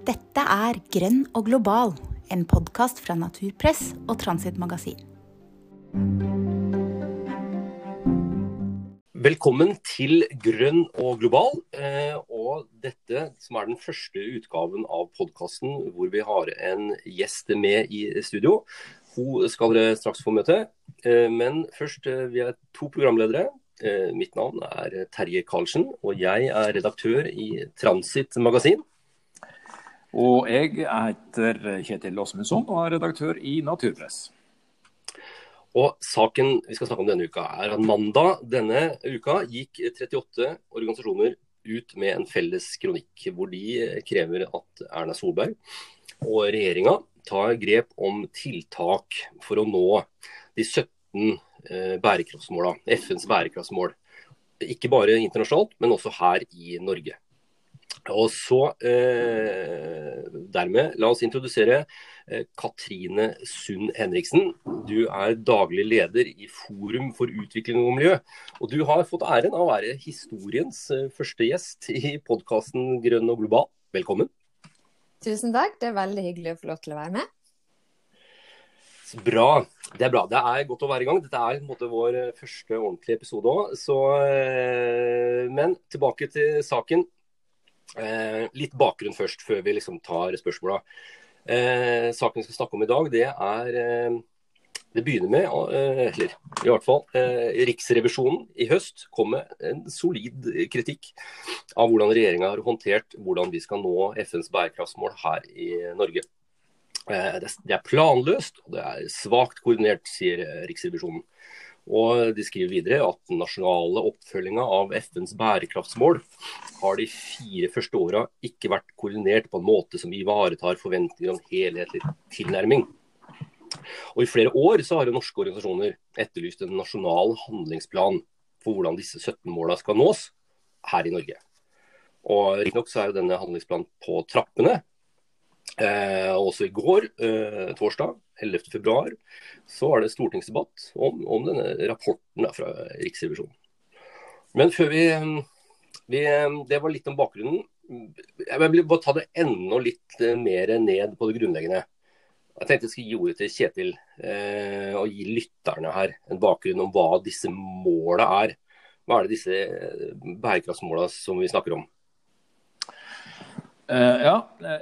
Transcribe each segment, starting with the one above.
Dette er Grønn og global, en podkast fra Naturpress og Transit Magasin. Velkommen til Grønn og global. Eh, og dette som er den første utgaven av podkasten hvor vi har en gjest med i studio. Hun skal dere straks få møte. Eh, men først, eh, vi er to programledere. Mitt navn er Terje Karlsen, og jeg er redaktør i Transit Magasin. Og jeg heter Kjetil Åsmundsson og er redaktør i Naturpress. Og Saken vi skal snakke om denne uka er at mandag denne uka gikk 38 organisasjoner ut med en felles kronikk hvor de krever at Erna Solberg og regjeringa tar grep om tiltak for å nå de 17 eh, bærekraftsmåla, FNs bærekraftsmål. Ikke bare internasjonalt, men også her i Norge. Og så eh, Dermed, la oss introdusere eh, Katrine Sund Henriksen. Du er daglig leder i Forum for utvikling og miljø. Og du har fått æren av å være historiens eh, første gjest i podkasten Grønn og global. Velkommen. Tusen takk, det er veldig hyggelig å få lov til å være med. Bra. Det er bra. Det er godt å være i gang. Dette er måte, vår eh, første ordentlige episode òg. Eh, men tilbake til saken. Eh, litt bakgrunn først, før vi liksom tar spørsmåla. Eh, saken vi skal snakke om i dag, det er eh, Det begynner med, eh, eller i hvert fall eh, Riksrevisjonen i høst kom med en solid kritikk av hvordan regjeringa har håndtert hvordan vi skal nå FNs bærekraftsmål her i Norge. Eh, det er planløst og det er svakt koordinert, sier Riksrevisjonen. Og De skriver videre at den nasjonale oppfølginga av FNs bærekraftsmål har de fire første åra ikke vært koordinert på en måte som ivaretar forventninger om helhetlig tilnærming. Og I flere år så har norske organisasjoner etterlyst en nasjonal handlingsplan for hvordan disse 17 måla skal nås her i Norge. Og Riktignok er jo denne handlingsplanen på trappene, Eh, også i går, eh, torsdag 11.2, så var det stortingsdebatt om, om denne rapporten fra Riksrevisjonen. Men før vi, vi, Det var litt om bakgrunnen. Jeg vil bare ta det enda litt eh, mer ned på det grunnleggende. Jeg tenkte jeg skulle gi ordet til Kjetil eh, og gi lytterne her en bakgrunn om hva disse måla er. Hva er det disse eh, bærekraftsmåla som vi snakker om? Eh, ja,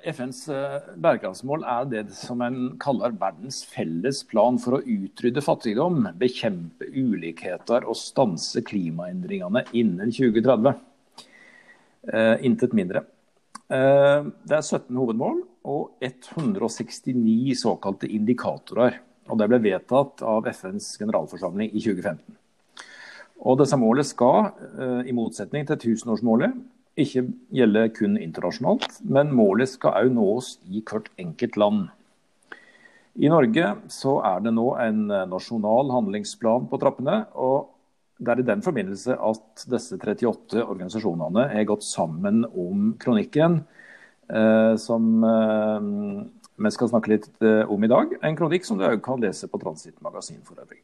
FNs eh, bærekraftsmål er det som en kaller verdens felles plan for å utrydde fattigdom, bekjempe ulikheter og stanse klimaendringene innen 2030. Eh, intet mindre. Det er 17 hovedmål og 169 såkalte indikatorer. og Det ble vedtatt av FNs generalforsamling i 2015. Og Disse målene skal, i motsetning til tusenårsmålet, ikke gjelde kun internasjonalt, men målet skal òg nås i hvert enkelt land. I Norge så er det nå en nasjonal handlingsplan på trappene. og Det er i den forbindelse at disse 38 organisasjonene har gått sammen om kronikken eh, som eh, vi skal snakke litt eh, om i dag. En kronikk som du òg kan lese på Transit Magasin for øvrig.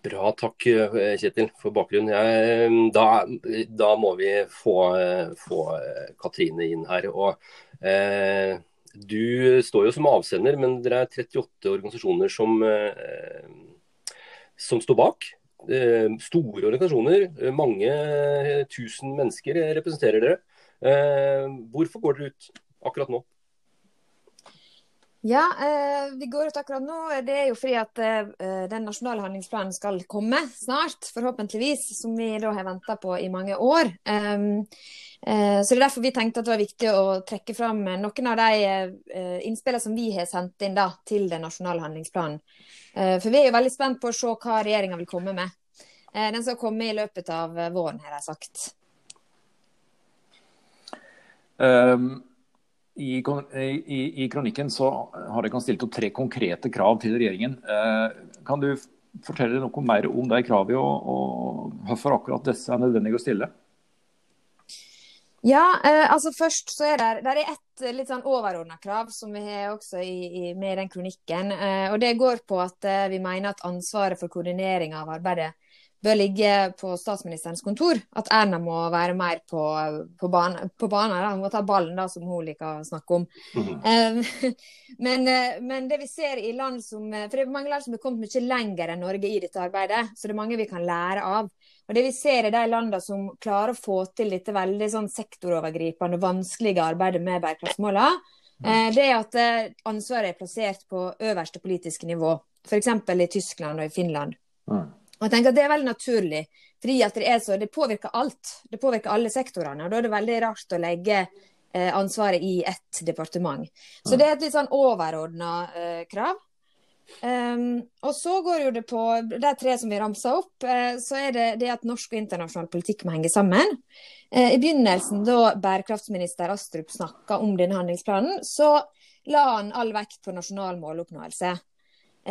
Bra, takk eh, Kjetil for bakgrunnen. Jeg, da, da, må vi få, få, Katrine inn her. Og, eh, du står jo som avsender, men dere er 38 organisasjoner som, eh, som står bak. Eh, store organisasjoner. Mange tusen mennesker representerer dere. Eh, hvorfor går dere ut akkurat nå? Ja, eh, vi går ut akkurat nå. Det er jo fordi at eh, den nasjonale handlingsplanen skal komme snart, forhåpentligvis. Som vi da har venta på i mange år. Um, eh, så det er derfor vi tenkte at det var viktig å trekke fram noen av de eh, innspillene som vi har sendt inn da, til den nasjonale handlingsplanen. Eh, for vi er jo veldig spent på å se hva regjeringa vil komme med. Eh, den skal komme i løpet av våren, har de sagt. Um i, i, I, kronikken så har dere stilt opp tre konkrete krav til regjeringen. Eh, kan du fortelle noe mer om de kravene, og, og hvorfor akkurat disse er nødvendige å stille? Ja, eh, altså først så er det, det er et litt sånn overordna krav som vi har også i, i, med den kronikken. Eh, og Det går på at eh, vi mener at ansvaret for koordinering av arbeidet bør ligge på statsministerens kontor. At Erna må være mer på, på banen. Hun må ta ballen, da, som hun liker å snakke om. Mm. men, men, det vi ser i land som For det er mange land som har kommet mye lenger enn Norge i dette arbeidet. Så det er mange vi kan lære av. Og det vi ser i de landene som klarer å få til dette veldig sånn sektorovergripende vanskelige arbeidet med bærekraftsmålene, mm. det er at ansvaret er plassert på øverste politiske nivå. F.eks. i Tyskland og i Finland. Mm. Og jeg tenker at Det er veldig naturlig, fordi at det, er så, det påvirker alt. Det påvirker alle sektorene. og Da er det veldig rart å legge eh, ansvaret i ett departement. Så det er et litt sånn overordna eh, krav. Um, og så går jo det på de tre som vi ramsa opp, eh, så er det det at norsk og internasjonal politikk må henge sammen. Uh, I begynnelsen, da bærekraftsminister Astrup snakka om denne handlingsplanen, så la han all vekt på nasjonal måloppnåelse.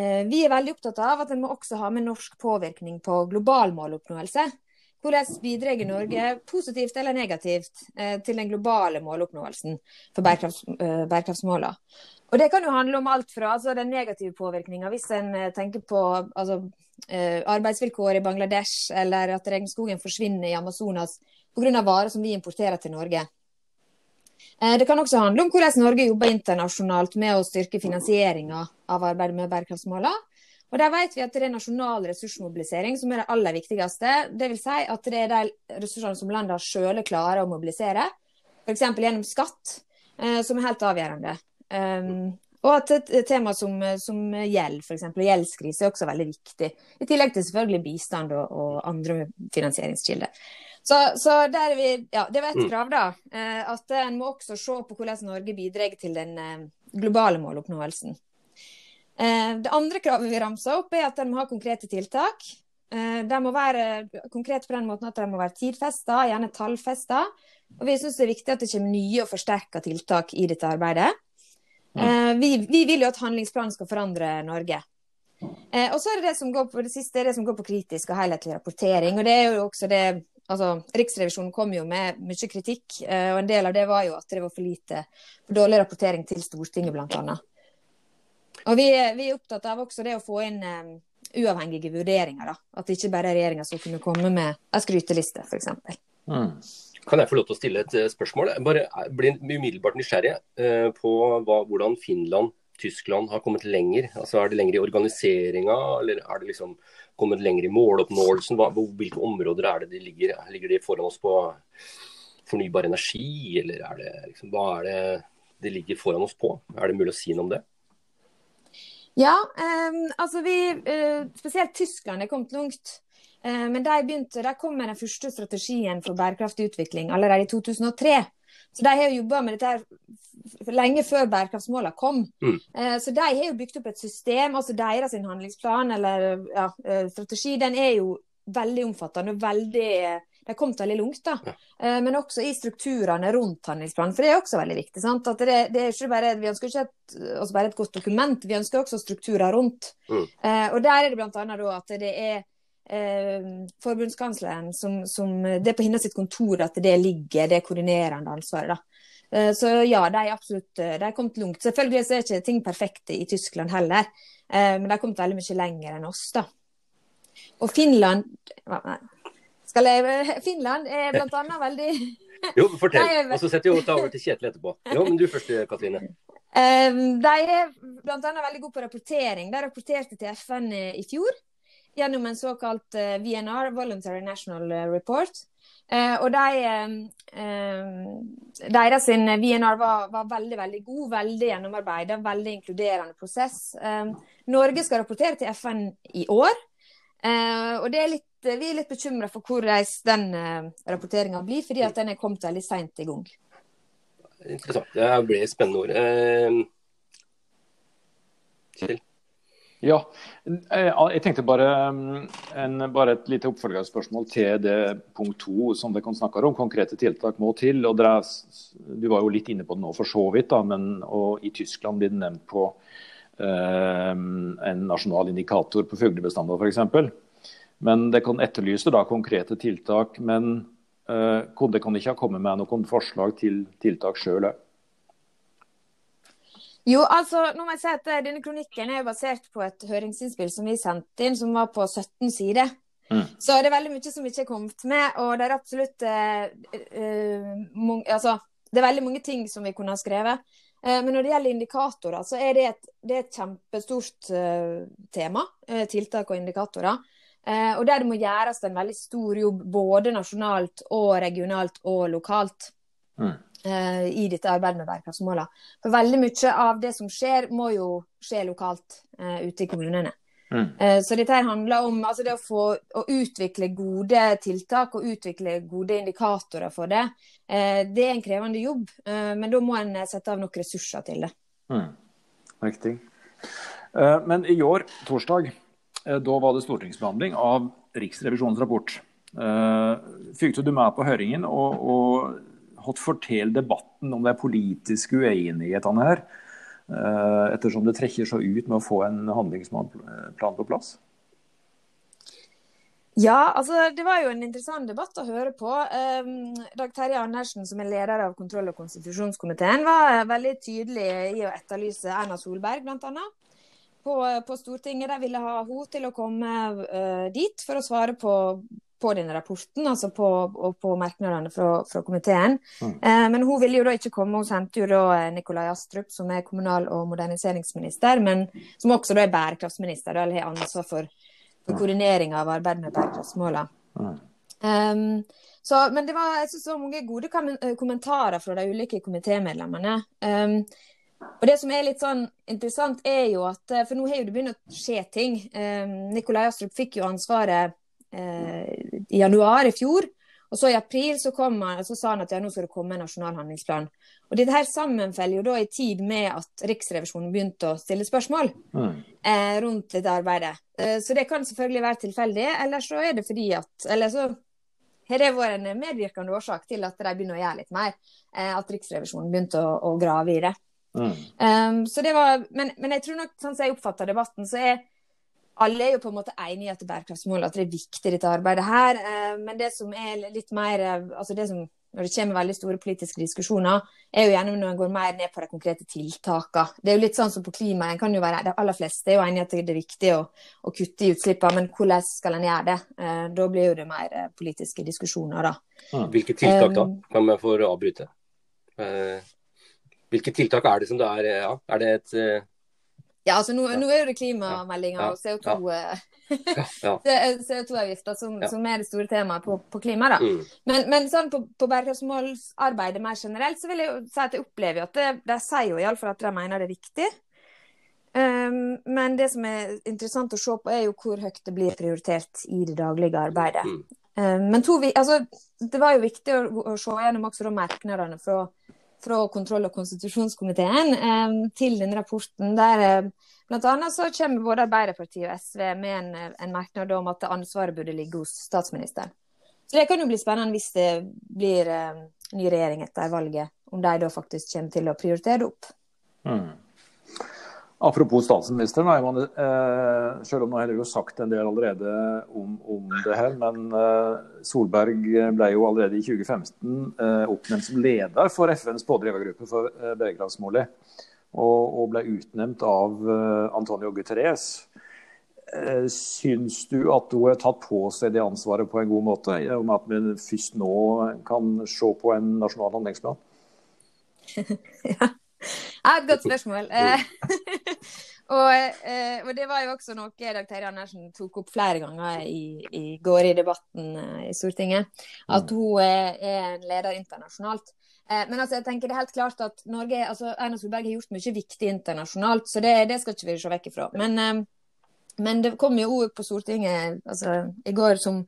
Eh, vi er veldig opptatt av at en må også ha med norsk påvirkning på global måloppnåelse. Hvordan bidrar Norge positivt eller negativt eh, til den globale måloppnåelsen for bærekrafts, eh, bærekraftsmålene? Og Det kan jo handle om alt fra altså, den negative påvirkninga, hvis en tenker på altså, arbeidsvilkår i Bangladesh, eller at regnskogen forsvinner i Amazonas pga. varer som vi importerer til Norge. Det kan også handle om hvordan Norge jobber internasjonalt med å styrke finansieringa av arbeidet med bærekraftsmålene. Og Der vet vi at det er nasjonal ressursmobilisering som er det aller viktigste. Dvs. Si at det er de ressursene som landene sjøl klarer å mobilisere, f.eks. gjennom skatt, eh, som er helt avgjørende. Um, og at et tema som, som gjeld, f.eks. gjeldskrise, er også veldig viktig. I tillegg til selvfølgelig bistand og, og andre finansieringskilder. Så, så der er vi, ja, det var et mm. krav, da. Eh, at en må også se på hvordan Norge bidrar til den eh, globale måloppnåelsen. Eh, det andre kravet vi ramser opp, er at en må ha konkrete tiltak. De må være konkrete på den måten at de må være tidfesta, gjerne tallfesta. Og vi syns det er viktig at det kommer nye og forsterka tiltak i dette arbeidet. Mm. Vi, vi, vil jo at handlingsplanen skal forandre Norge. Og så er det det som går på det siste det som går på kritisk og helhetlig rapportering. og det er jo også det Altså, Riksrevisjonen kom jo med mye kritikk, eh, og en del av det var jo at det var for lite for dårlig rapportering til Stortinget, bl.a. Og vi, vi, er opptatt av også det å få inn um, uavhengige vurderinger. da. At ikke bare regjeringa skal kunne komme med en skryteliste, f.eks. Mm. Kan jeg få lov til å stille et spørsmål? Jeg bare blir umiddelbart nysgjerrig uh, på hva, hvordan Finland Tyskland har kommet lenger? Altså Er det lenger i organiseringa, eller er det liksom kommet lenger i måloppnåelsen? Hvilke områder er det de ligger? Ligger de foran oss på fornybar energi, eller er det liksom, hva er det de ligger foran oss på? Er det mulig å si noe om det? Ja, um, altså vi, uh, spesielt Tyskland er kommet langt. Uh, men de begynte, de kom med den første strategien for bærekraftig utvikling allerede i 2003. Så de har jo jobba med dette her lenge før bærekraftsmålene kom. Mm. Eh, så de har jo bygd opp et system. altså Deres handlingsplan eller ja, strategi den er jo veldig omfattende og veldig de har kommet veldig langt. da. Ja. Eh, men også i strukturene rundt handlingsplanen. For det er også veldig viktig. det, det bare, Vi ønsker ikke et, altså bare et godt dokument, vi ønsker også strukturer rundt. Mm. og der er det bl.a. at det er eh, forbundskansleren som, som, Det er på hennes kontor at det ligger, det koordinerende ansvaret. da. Eh, så ja, de er absolutt eh, de er kommet langt. Selvfølgelig er ikke ting perfekte i Tyskland heller, eh, men de har kommet veldig mye lenger enn oss. da. Og Finland skal jeg, Finland er annet veldig Jo, fortell. Og så setter vi over til Kjetil etterpå. Jo, men du først, Katrine. De er bl.a. veldig gode på rapportering. De rapporterte til FN i fjor gjennom en såkalt eh, VNR, Voluntary National eh, Report. Og de, deres VNR var, var, veldig veldig god, veldig gjennomarbeidet, veldig inkluderende prosess. Norge skal rapportere til FN i år. og det er litt, vi er litt bekymra for hvordan den uh, rapporteringa blir, fordi at den er kommet veldig seint i gang. Interessant. Det blir spennende ord. Kjell? Ja, eh, jeg tenkte bare, mm, en, bare et lite oppfølgingsspørsmål til det punkt to som dere snakker om. Konkrete tiltak må til. og dere, Du var jo litt inne på det nå for så vidt, da, men i Tyskland blir det nevnt på eh, en nasjonal indikator på fuglebestander f.eks. Men det kan etterlyse da konkrete tiltak. Men eh, det kan ikke ha kommet med noen forslag til tiltak sjøl òg? Jo, altså, nå må jeg si at eh, Denne kronikken er basert på et høringsinnspill som vi sendte inn, som var på 17 sider. Mm. Så det er veldig mye som ikke er kommet med, og det er absolutt uh, uh, mange, altså, det er veldig mange ting som vi kunne ha skrevet. Uh, men når det gjelder indikatorer, så er det et, det er et kjempestort tema. tiltak og indikatorer. Og der det må gjøres en veldig stor jobb både nasjonalt og regionalt og lokalt. Mm. I dette arbeidet med bærekraftsmålene. For veldig mye av det som skjer, må jo skje lokalt ute i kommunene. Mm. Eh, så dette handler om altså det å få å utvikle gode tiltak og utvikle gode indikatorer for det. Eh, det er en krevende jobb, eh, men da må en sette av noen ressurser til det. Mm. Riktig. Men i år, torsdag, da var det stortingsbehandling av Riksrevisjonens rapport. Fikk du med på høringen og, og hatt fortell debatten om de politiske uenighetene her? Eh, ettersom det trekker så ut med å få en handlingsplan på plass? Ja, altså det var jo en interessant debatt å høre på. Dag Terje Andersen, som er leder av kontroll- og konstitusjonskomiteen, var veldig tydelig i å etterlyse Erna Solberg, bl.a. På, på Stortinget. De ville ha henne til å komme uh, dit for å svare på på denne rapporten, altså på, på merknadene fra, fra komiteen. Mm. Uh, men hun ville jo da ikke komme. Hun sendte jo da eh, Nikolai Astrup, som er kommunal- og moderniseringsminister, men som også da er bærekraftsminister, eller har ansvar for, for koordinering av arbeidet med bærekraftsmålene. Mm. Um, så, men det var, jeg synes var mange gode kommentarer fra de ulike komitémedlemmene. Um, og det som er litt sånn interessant, er jo at For nå har jo det begynt å skje ting. Um, Nikolai Astrup fikk jo ansvaret eh, i januar i fjor. Og så i april så, kom han, så sa han at ja, nå skal det komme en nasjonal handlingsplan. Og Dette her sammenfeller jo da i tid med at Riksrevisjonen begynte å stille spørsmål mm. eh, rundt dette arbeidet. Eh, så det kan selvfølgelig være tilfeldig, eller så er det fordi at Eller så har det vært en medvirkende årsak til at de begynner å gjøre litt mer. Eh, at Riksrevisjonen begynte å, å grave i det. Mm. Um, så det var, men, men, jeg tror nok, sånn som jeg oppfatter debatten, så er alle er jo på en måte enige i at bærekraftsmål at det er viktig, dette arbeidet her. Uh, men det som er litt mer eh, altså det som når det kommer veldig store politiske diskusjoner, er jo gjerne når en går mer ned på de konkrete tiltakene. Det er jo litt sånn som på klima. En kan jo være, De aller fleste er jo enige i at det er viktig å, å kutte i utslippene, men hvordan skal en gjøre det? Eh, da blir jo det mer politiske diskusjoner, da. Hvilke tiltak da? Kan vi få avbryte? Hvilke tiltak er det som det er? Ja, er det et ja, altså nå, nå, er det klimameldinga og CO2-avgifter CO2 som, som, er det store temaet på, på klima. da. Mm. Men, men, sånn på, på bærekraftsmålsarbeidet mer generelt, så vil jeg jo si at jeg opplever at det, de sier jo iallfall at de mener det er viktig. Um, men det som er interessant å se på, er jo hvor høyt det blir prioritert i det daglige arbeidet. Mm. Um, men to, altså, det var jo viktig å, å se gjennom også merknadene fra fra kontroll- og konstitusjonskomiteen eh, til den rapporten. der eh, Bl.a. så kommer både Arbeiderpartiet og SV med en, en, merknad om at ansvaret burde ligge hos statsministeren. Så Det kan jo bli spennende hvis det blir eh, ny regjering etter valget, om de da faktisk kommer til å prioritere det opp. Mm. Apropos statsministeren, eh, selv om nå har jo sagt en del allerede om, om det her, men eh, Solberg ble jo allerede i 2015 eh, oppnevnt som leder for FNs pådrivergruppe for eh, bærekraftsmålet, og, og, ble utnevnt av eh, Antonio Guterres. Eh, syns du at hun har tatt på seg det ansvaret på en god måte, om at vi først nå kan se på en nasjonal handlingsplan? ja. Ja, et godt spørsmål. Eh, og, eh, og, det var jo også noe Dag Terje Andersen tok opp flere ganger i, i går i debatten eh, i Stortinget. At mm. hun er, en leder internasjonalt. Men altså, jeg tenker det er helt klart at Norge, altså Erna Solberg har gjort mye viktig internasjonalt, så det, det skal ikke vi se vekk ifra. Men, men det kom jo ord på Stortinget altså, i går som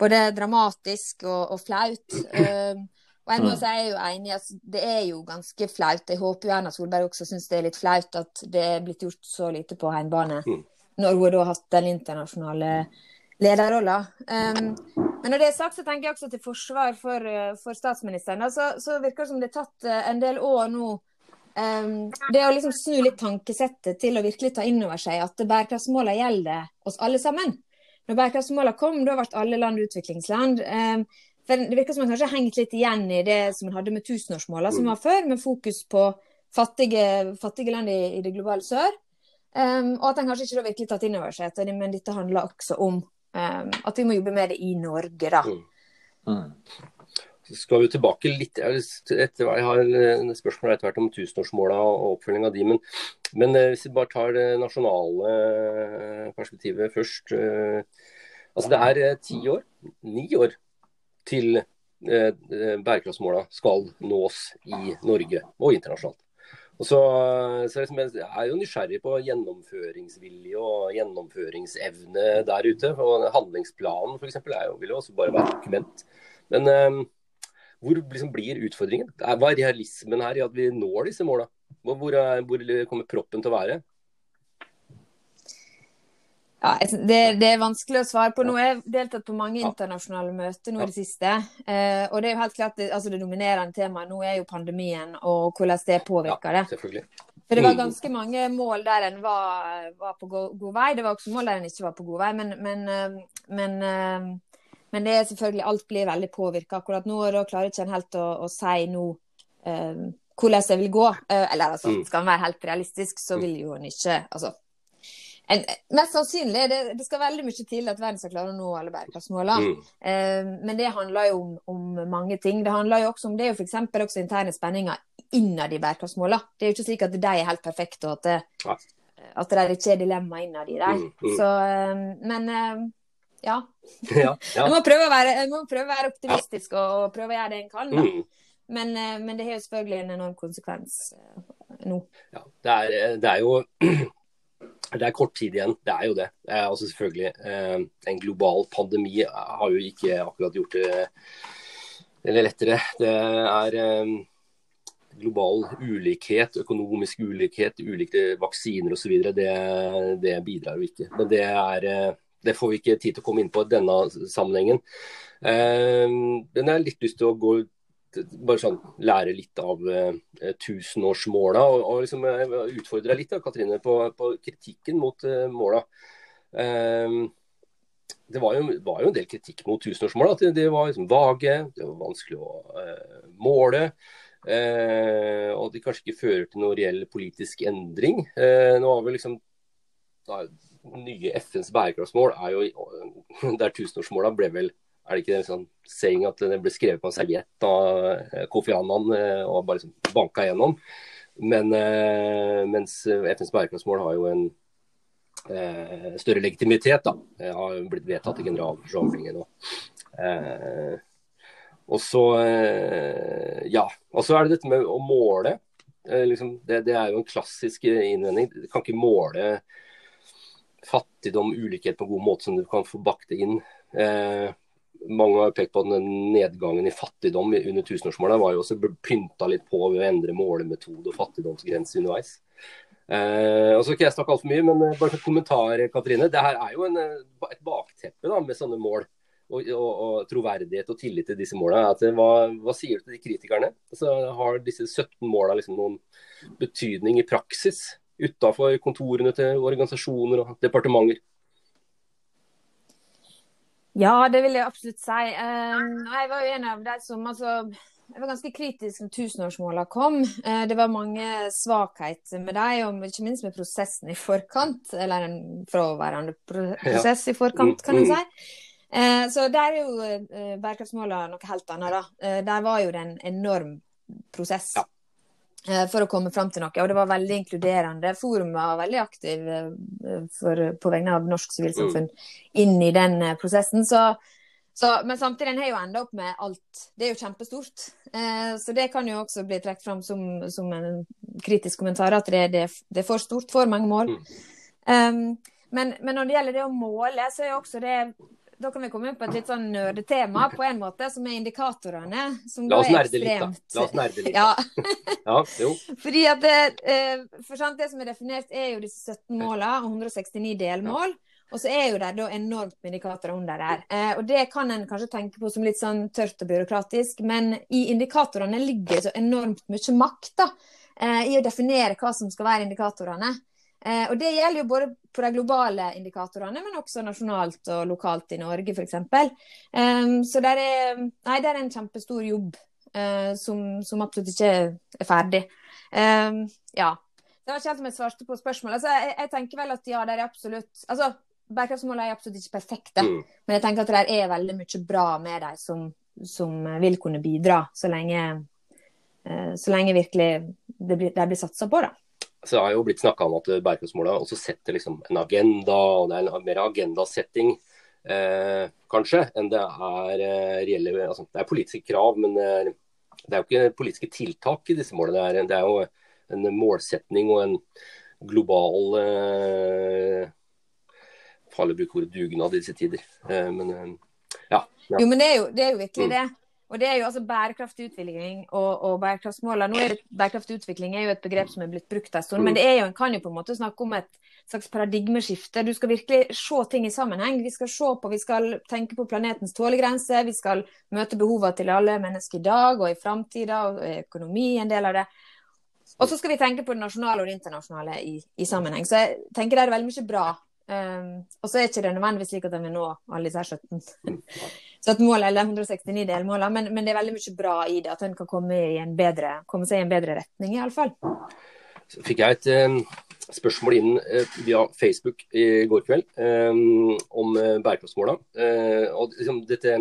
både dramatisk og, og flaut. Og jeg må mm. si jeg er jo enig at det er jo ganske flaut. Jeg håper jo Erna Solberg også syns det er litt flaut at det er blitt gjort så lite på hjemmebane. Mm. Når hun da har hatt den internasjonale lederrolla. Um, men når det er sagt, så tenker jeg også til forsvar for, for statsministeren. Så, så, virker det som det har tatt eh, en del år nå um, det å liksom snu litt tankesettet til å virkelig ta inn over seg at bærekraftsmålene gjelder oss alle sammen. Når bærekraftsmålene kom, da ble alle land utviklingsland. Um, for Det virker som man kanskje har hengt litt igjen i det som man hadde med tusenårsmålene som mm. var før, med fokus på fattige, fattige land i, i, det globale sør. Um, og at en kanskje ikke da virkelig tatt inn over seg at men dette handler også om at vi må jobbe med det i Norge, da. Mm. Så skal vi tilbake litt etter, Jeg har en spørsmål etter hvert om tusenårsmåla og oppfølging av de, men, men, hvis vi bare tar det nasjonale perspektivet først. Altså Det er ti år, ni år, til bærekraftsmåla skal nås i Norge og internasjonalt. Og så, så liksom, Jeg er jo nysgjerrig på gjennomføringsvilje og gjennomføringsevne der ute. og Handlingsplanen for eksempel, jo, vil jo også bare være dokument. Men um, hvor liksom blir utfordringen? Hva er realismen her i at vi når disse måla? Hvor, hvor kommer proppen til å være? Ja, det, det, er vanskelig å svare på. Nå har jeg deltatt på mange internasjonale møter nå i det siste. Eh, og det er jo helt klart det, altså det dominerende temaet nå er jo pandemien og hvordan det påvirker det. For det var mm. ganske mange mål der en var, var på god, god, vei. Det var også mål der en ikke var på god vei. Men, men, eh, men, eh, men det er selvfølgelig alt blir veldig påvirka akkurat nå. Og da klarer ikke en helt å, å si nå eh, hvordan det vil gå. Eller altså, mm. skal en være helt realistisk, så vil jo en ikke altså en, mest sannsynlig. Det, det, skal veldig mye til at verden skal klare å nå alle bærekraftsmålene. Mm. Eh, men det handler jo om, om, mange ting. Det handler jo også om det er jo f.eks. også interne spenninger innad i bærekraftsmålene. Det er jo ikke slik at de er helt perfekte, og at det, ja. at det ikke er dilemma innad i dem. Mm, mm. Så, eh, men eh, ja. ja, ja. Jeg, må prøve å være, må prøve å være optimistisk og, og, prøve å gjøre det en kan. Mm. Men, eh, men, det har jo selvfølgelig en enorm konsekvens nå. Ja, det er, det er jo det er kort tid igjen, det er jo det. Eh, altså selvfølgelig, eh, En global pandemi har jo ikke akkurat gjort det lettere. Det er eh, global ulikhet, økonomisk ulikhet, ulike vaksiner osv. Det, det bidrar jo ikke. Men det, er, det får vi ikke tid til å komme inn på i denne sammenhengen. Men jeg har litt lyst til å gå bare sånn lære litt av eh, tusenårsmåla. Og, og liksom, jeg utfordre litt, da, Katrine, på, på kritikken mot eh, måla. Eh, det var jo, var jo, en del kritikk mot tusenårsmåla. At de var liksom vage, det var vanskelig å eh, måle. og at de kanskje ikke fører til noen reell politisk endring. nå har vi liksom da, nye FNs bærekraftsmål er jo Der tusenårsmåla ble vel er det ikke en sånn saying at det ble skrevet på en serviett av eh, Kofi Annan eh, og bare liksom banka gjennom. Men eh, mens FNs bærekraftsmål har jo en eh, større legitimitet, da. Det har blitt vedtatt i generalforsamlingen. Eh, og så eh, ja. Og så er det dette med å måle. Liksom, det, det, er jo en klassisk innvending. Du kan ikke måle fattigdom, ulikhet på en god måte som du kan få bakt inn. Eh, mange har pekt på at nedgangen i fattigdom under tusenårsmålene var jo også pynta litt på ved å endre målemetode og fattigdomsgrense underveis. Eh, og så ikke jeg snakke altfor mye, men eh, bare en kommentar, Katrine. Det her er jo en, eh, et bakteppe da, med sånne mål. Og, og, og, troverdighet og tillit til disse målene. At, hva, hva, sier du til de kritikerne? Altså, har disse 17 målene liksom noen betydning i praksis utafor kontorene til organisasjoner og departementer? Ja, det vil jeg absolutt si. Ehm, jeg var jo en av de som altså, jeg var ganske kritisk når tusenårsmålene kom. Eh, det var mange svakheter med dem, og ikke minst med prosessen i forkant. Eller en fraværende prosess i forkant, kan en mm, mm. si. Eh, så der er jo eh, bærekraftsmålene noe helt annet, da. Der var jo det en enorm prosess. Ja. Eh, for å komme fram til noe. Og det var veldig inkluderende. Forumet var veldig aktiv eh, for, på vegne av norsk sivilsamfunn inn i den eh, prosessen. Så, så, men samtidig den har jo enda opp med alt. Det er jo kjempestort. Eh, så det kan jo også bli trukket fram som, som, en kritisk kommentar, at det, det, det, er for stort, for mange mål. Um, men, men, når det gjelder det å måle, så er jo også det da kan vi komme inn på et litt sånn nerdetema på en måte, som er indikatorene. Som La oss nerde litt, da. La oss nerde litt. Ja. ja jo. Fordi at det, eh, for sant, det som er definert, er jo disse 17 målene og 169 delmål. Og så er jo det da enormt med indikatorer under der. Eh, og det kan en kanskje tenke på som litt sånn tørt og byråkratisk, men i indikatorene ligger så enormt mye makt da, eh, i å definere hva som skal være indikatorene. Eh, og Det gjelder jo både på de globale indikatorene, men også nasjonalt og lokalt i Norge f.eks. Um, så det er, nei, det er en kjempestor jobb uh, som, som, absolutt ikke er ferdig. Um, ja. Det var ikke helt om jeg svarte på spørsmålet. Altså, jeg, jeg, tenker vel at ja, det er absolutt altså, bærekraftsmålene er absolutt ikke perfekte. Mm. Men jeg tenker at det er veldig mye bra med dem som, som vil kunne bidra, så lenge, eh, så lenge virkelig det blir, det blir satsa på. da. Så det har jo blitt snakka om at bærekraftsmåla også setter liksom en agenda, og det er en mer agendasetting eh, kanskje, enn det er eh, reelle altså, Det er politiske krav, men det er, det er jo ikke politiske tiltak i disse målene. Det er, det er jo en målsetning og en global eh, Farlig å bruke ordet dugnad i disse tider. Eh, men eh, ja. ja. Jo, men det er jo, det er jo virkelig Mm. Og det er jo altså bærekraftig utvikling og, og bærekraftsmålene. Nå er det, bærekraftig utvikling er jo et begrep som er blitt brukt en stund, men det er jo, en kan jo på en måte snakke om et slags paradigmeskifte. Du skal virkelig se ting i sammenheng. Vi skal se på, vi skal tenke på planetens tålegrense. Vi skal møte behovene til alle mennesker i dag og i framtida, og økonomi en del av det. Og så skal vi tenke på det nasjonale og det internasjonale i, i sammenheng. Så jeg tenker det er veldig mye bra. Um, og så er det ikke nødvendigvis slik at en vil nå alle disse 17. Så at målet, eller 169 delmåler, men, men, det er veldig mye bra i det. At en kan komme, bedre, komme seg i en bedre retning, iallfall. Så fikk jeg et eh, spørsmål inn eh, via Facebook i går kveld eh, om eh, bærekraftsmåla. Eh, og liksom, dette,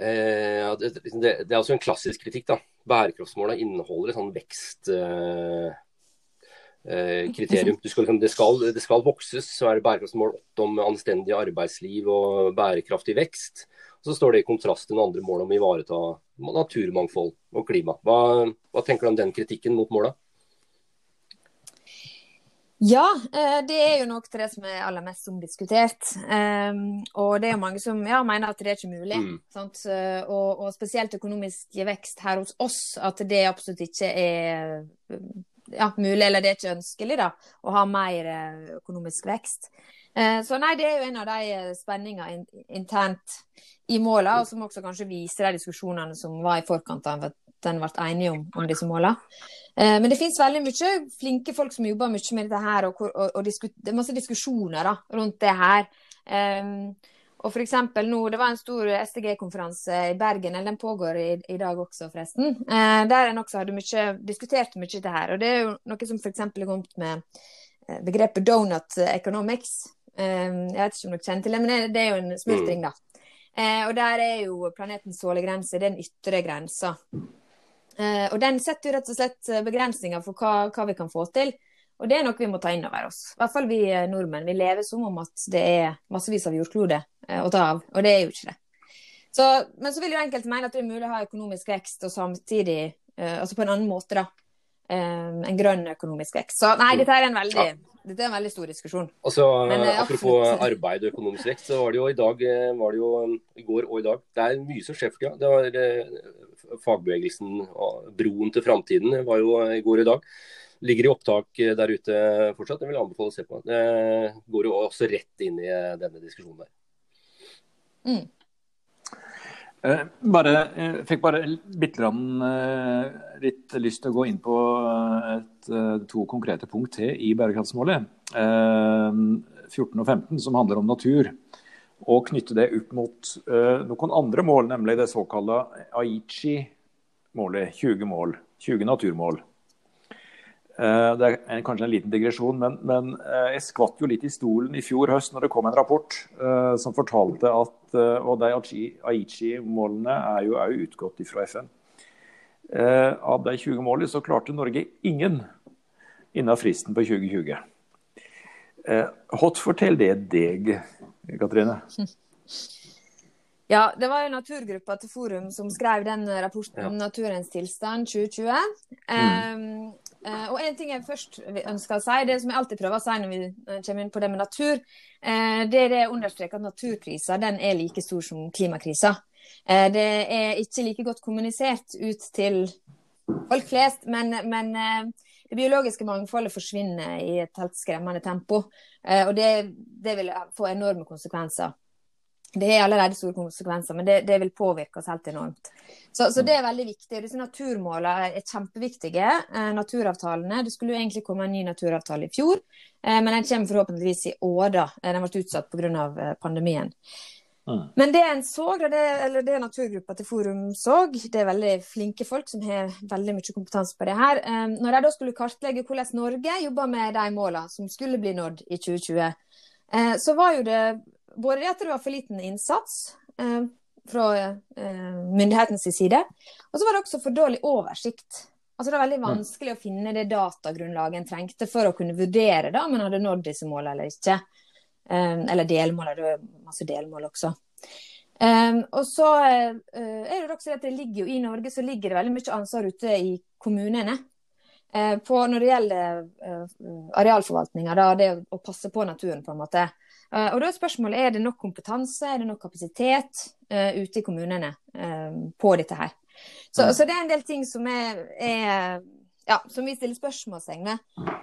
eh, det, liksom, det, det, er også en klassisk kritikk. da. Bærekraftsmåla inneholder et sånn vekst... kriterium. Skal, liksom, det, skal, det, skal, vokses, så er det bærekraftsmål 8 om anstendig arbeidsliv og bærekraftig vekst. Så står det i kontrast til noen andre mål om å ivareta naturmangfold og klima. Hva, hva tenker du om den kritikken mot måla? Ja, eh, det er jo nok til det som er aller mest omdiskutert. Um, og det er jo mange som ja, mener at det er ikke mulig. Mm. sant? Eh, Og, og spesielt økonomisk vekst her hos oss, at det absolutt ikke er ja, mulig, eller det er ikke ønskelig, da, å ha mer eh, økonomisk vekst. Eh, Så nei, det er jo en av de eh, spenningene internt i måla, og som også kanskje viser de diskusjonene som var i forkant av at en ble enige om, om disse måla. Eh, Men det finnes veldig mye flinke folk som jobber mye med dette her, og, og, og det er masse diskusjoner da, rundt det her. Og for eksempel nå, Det var en stor SDG-konferanse i Bergen, eller den pågår i, i dag også, forresten. Eh, der en også hadde mye, diskutert mye dette her. Og det er jo noe som f.eks. er kommet med begrepet donut economics. Eh, jeg vet ikke om dere kjenner til det, men det, er jo en smultring, da. Eh, og der er jo planetens sålegrense, det er den ytre grensa. Eh, og den setter jo rett og slett eh, begrensninger for hva, hva vi kan få til. Og det er noe vi må ta inn over oss. I hvert fall vi nordmenn. Vi lever som om at det er massevis av jordklode å ta av, og det er jo ikke det. Så, men så vil jo enkelte mene at det er mulig å ha økonomisk vekst og samtidig Altså på en annen måte, da. En grønn økonomisk vekst. Så nei, dette er en veldig, dette er en veldig stor diskusjon. Og så, Men, eh, Apropos absolutt. arbeid og økonomisk vekst, så var det jo i dag eh, var det jo, um, i går og i dag. Det er mye som skjer for tida. Det var eh, fagbevegelsen og Broen til framtiden var jo i går og i dag. Ligger i opptak der ute fortsatt. Det vil anbefale å se på. Det går jo også rett inn i denne diskusjonen der. Mm. Eh, bare, jeg fikk bare bitte eh, litt lyst til å gå inn på eh, et, eh, to konkrete punkt til i bærekraftsmålet. Eh, 14 og 15, som handler om natur. Og knytte det opp mot eh, noen andre mål, nemlig det såkalte Aichi-målet. 20 mål. 20 naturmål. Eh, Det er kanskje en liten digresjon, men, men eh, jeg skvatt jo litt i stolen i fjor høst når det kom en rapport eh, som fortalte at eh, Og de Aichi- Aichi-målene er jo òg utgått fra FN. Eh, Av de 20 målene så klarte Norge ingen innen fristen på 2020. Eh, Hva forteller det deg, Katrine? Ja, det var jo naturgruppa til Forum som skrev den rapporten Ja. 'Naturens tilstand 2020'. Um, eh, og en ting jeg først ønsker å si, det som jeg alltid prøver å si når vi kommer inn på det med natur, eh, det er det å understreke at naturkrisa den er like stor som klimakrisa. Eh, det er ikke like godt kommunisert ut til folk flest, men, men eh, det biologiske mangfoldet forsvinner i et helt skremmende tempo. Og det, det vil få enorme konsekvenser. Det har allerede store konsekvenser, men det, det vil påvirke oss helt enormt. Så, så det er veldig viktig. Disse naturmålene er kjempeviktige. Eh, naturavtalene Det skulle jo egentlig komme en ny naturavtale i fjor, eh, men den kommer forhåpentligvis i år. da. Eh, Den ble utsatt pga. Eh, pandemien. Mm. Men det en så, det, eller det naturgruppa til Forum så, det er veldig flinke folk som har veldig mye kompetanse på det her. Eh, Når de da skulle kartlegge hvordan Norge jobber med de målene som skulle bli nådd i 2020, Eh, så var jo det både det at det var for liten innsats eh, fra eh, myndighetens side, og så var det også for dårlig oversikt. Altså Det var veldig vanskelig å finne det datagrunnlaget en trengte for å kunne vurdere da, om en hadde nådd disse målene eller ikke. Um, eller delmål, det var masse delmål også. Um, og så uh, er det også at det ligger jo I Norge så ligger det veldig mye ansvar ute i kommunene. Uh, på Når det gjelder uh, arealforvaltninga, det å passe på naturen, på en måte. Og da er spørsmålet er det nok kompetanse, er det nok kapasitet ute i kommunene på dette her. Så, mm. så, det er en del ting som er, er ja, som vi stiller spørsmålstegn ved.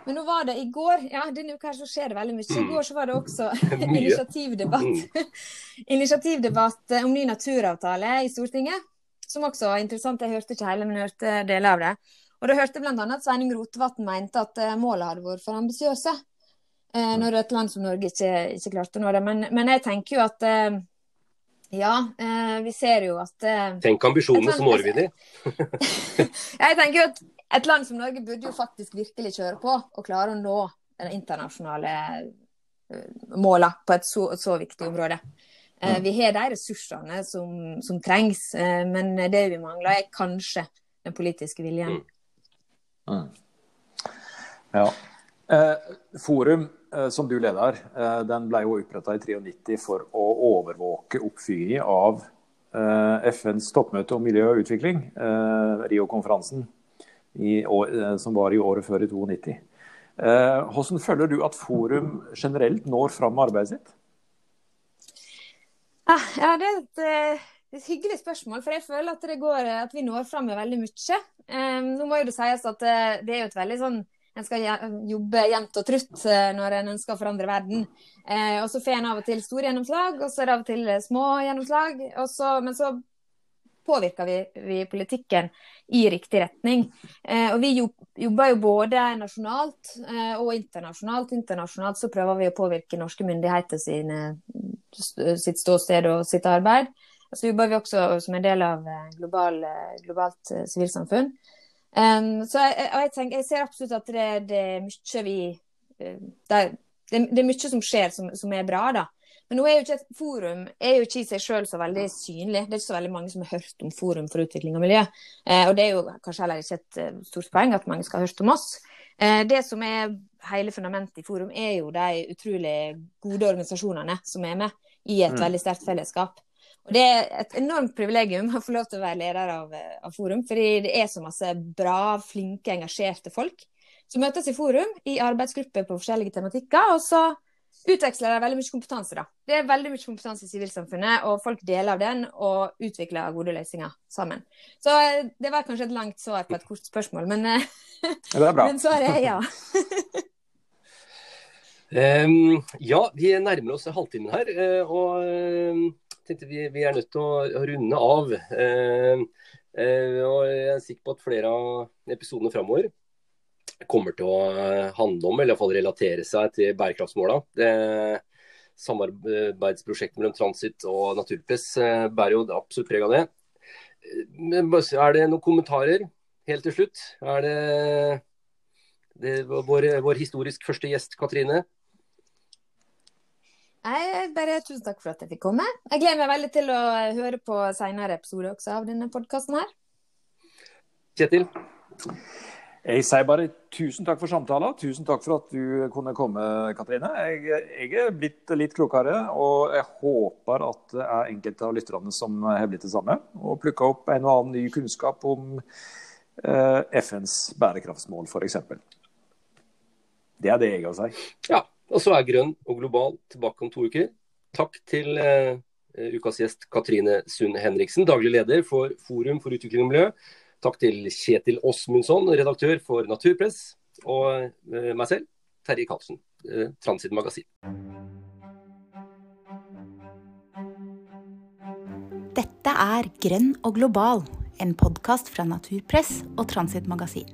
Men nå var det i går ja, Denne uka så skjer det veldig mye. I går så var det også initiativdebatt, mm. initiativdebatt om ny naturavtale i Stortinget. Som også var interessant. Jeg hørte ikke hele, men jeg hørte deler av det. Og da hørte bl.a. at Sveining Rotevatn mente at målene hadde vært for ambisiøse. Eh, når et land som Norge ikke, ikke klarte å nå det. Men, men jeg tenker jo at eh, ja, eh, vi ser jo at eh, Tenk ambisjonene, som når vi dem. jeg tenker jo at et land som Norge burde jo faktisk virkelig kjøre på og klare å nå de internasjonale målene på et så, så viktig område. Mm. vi har de ressursene som, som trengs, men det vi mangler er kanskje den politiske viljen. Mm. Mm. Ja. Eh, forum som du leder, eh, den ble jo oppretta i 93 for å overvåke oppfyringen av eh, FNs toppmøte om miljø og utvikling, Rio-konferansen, som var i året før i 92. Hvordan føler du at Forum generelt når fram med arbeidet sitt? Ah, ja, Det er et, et, hyggelig spørsmål, for jeg føler at, går, at vi når fram med veldig mye. nå må jo det sies at det er jo et veldig sånn en skal jobbe jevnt og trutt eh, når en ønsker å forandre verden. Eh, og så får en av og til store gjennomslag, og så er det av og til små gjennomslag. Så, men så påvirker vi, vi, politikken i riktig retning. Eh, og vi jobber jo både nasjonalt eh, og internasjonalt. Internasjonalt så prøver vi å påvirke norske myndigheter sine, sitt ståsted og sitt arbeid. Så jobber vi også som en del av eh, global, eh, globalt sivilsamfunn. Um, så jeg, jeg, tenker, jeg, ser absolutt at det, det er mye vi eh, det, det, er mye som skjer som, som, er bra, da. Men nå er jo ikke et forum er jo ikke i seg selv så veldig synlig. Det er ikke så veldig mange som har hørt om Forum for utvikling og miljø. Eh, og det er jo kanskje heller ikke et uh, stort poeng at mange skal ha hørt om oss. Eh, det som er hele fundamentet i Forum, er jo de utrolig gode organisasjonene som er med i et mm. veldig sterkt fellesskap. Og Det er et enormt privilegium å få lov til å være leder av, av, Forum, fordi det er så masse bra, flinke, engasjerte folk som møtes i Forum i arbeidsgrupper på forskjellige tematikker. og så utveksler de veldig mye kompetanse. da. Det er veldig mye kompetanse i sivilsamfunnet, og folk deler av den og utvikler gode løsninger sammen. Så eh, det var kanskje et langt svar på et kort spørsmål, men, eh, men svaret er ja. um, ja, vi nærmer oss halvtimen her. Eh, og tenkte vi, vi, er nødt til å runde av. Eh, eh, og jeg er sikker på at flere av episodene framover kommer til å handle om, eller iallfall relatere seg til bærekraftsmåla. Samarbeidsprosjektet mellom Transit og Naturpress eh, bærer jo absolutt preg av det. Er det noen kommentarer helt til slutt? Er det, det vår, vår historisk første gjest, Katrine? Jeg bare Tusen takk for at jeg fikk komme. Jeg gleder meg veldig til å høre på senere episoder også av denne podkasten her. Kjetil? Jeg sier bare tusen takk for samtalen. Tusen takk for at du kunne komme, Katrine. Jeg, jeg er blitt litt klokere, og jeg håper at det er enkelte av lytterne som har blitt det samme. Og plukka opp en og annen ny kunnskap om eh, FNs bærekraftsmål, f.eks. Det er det jeg har å si. Ja. Og så er Grønn og global tilbake om to uker. Takk til eh, ukas gjest Katrine Sund Henriksen, daglig leder for Forum for utvikling og miljø. Takk til Kjetil Åsmundsson, redaktør for Naturpress. Og eh, meg selv, Terje Karlsen, eh, Transit Magasin. Dette er Grønn og global, en podkast fra Naturpress og Transit Magasin.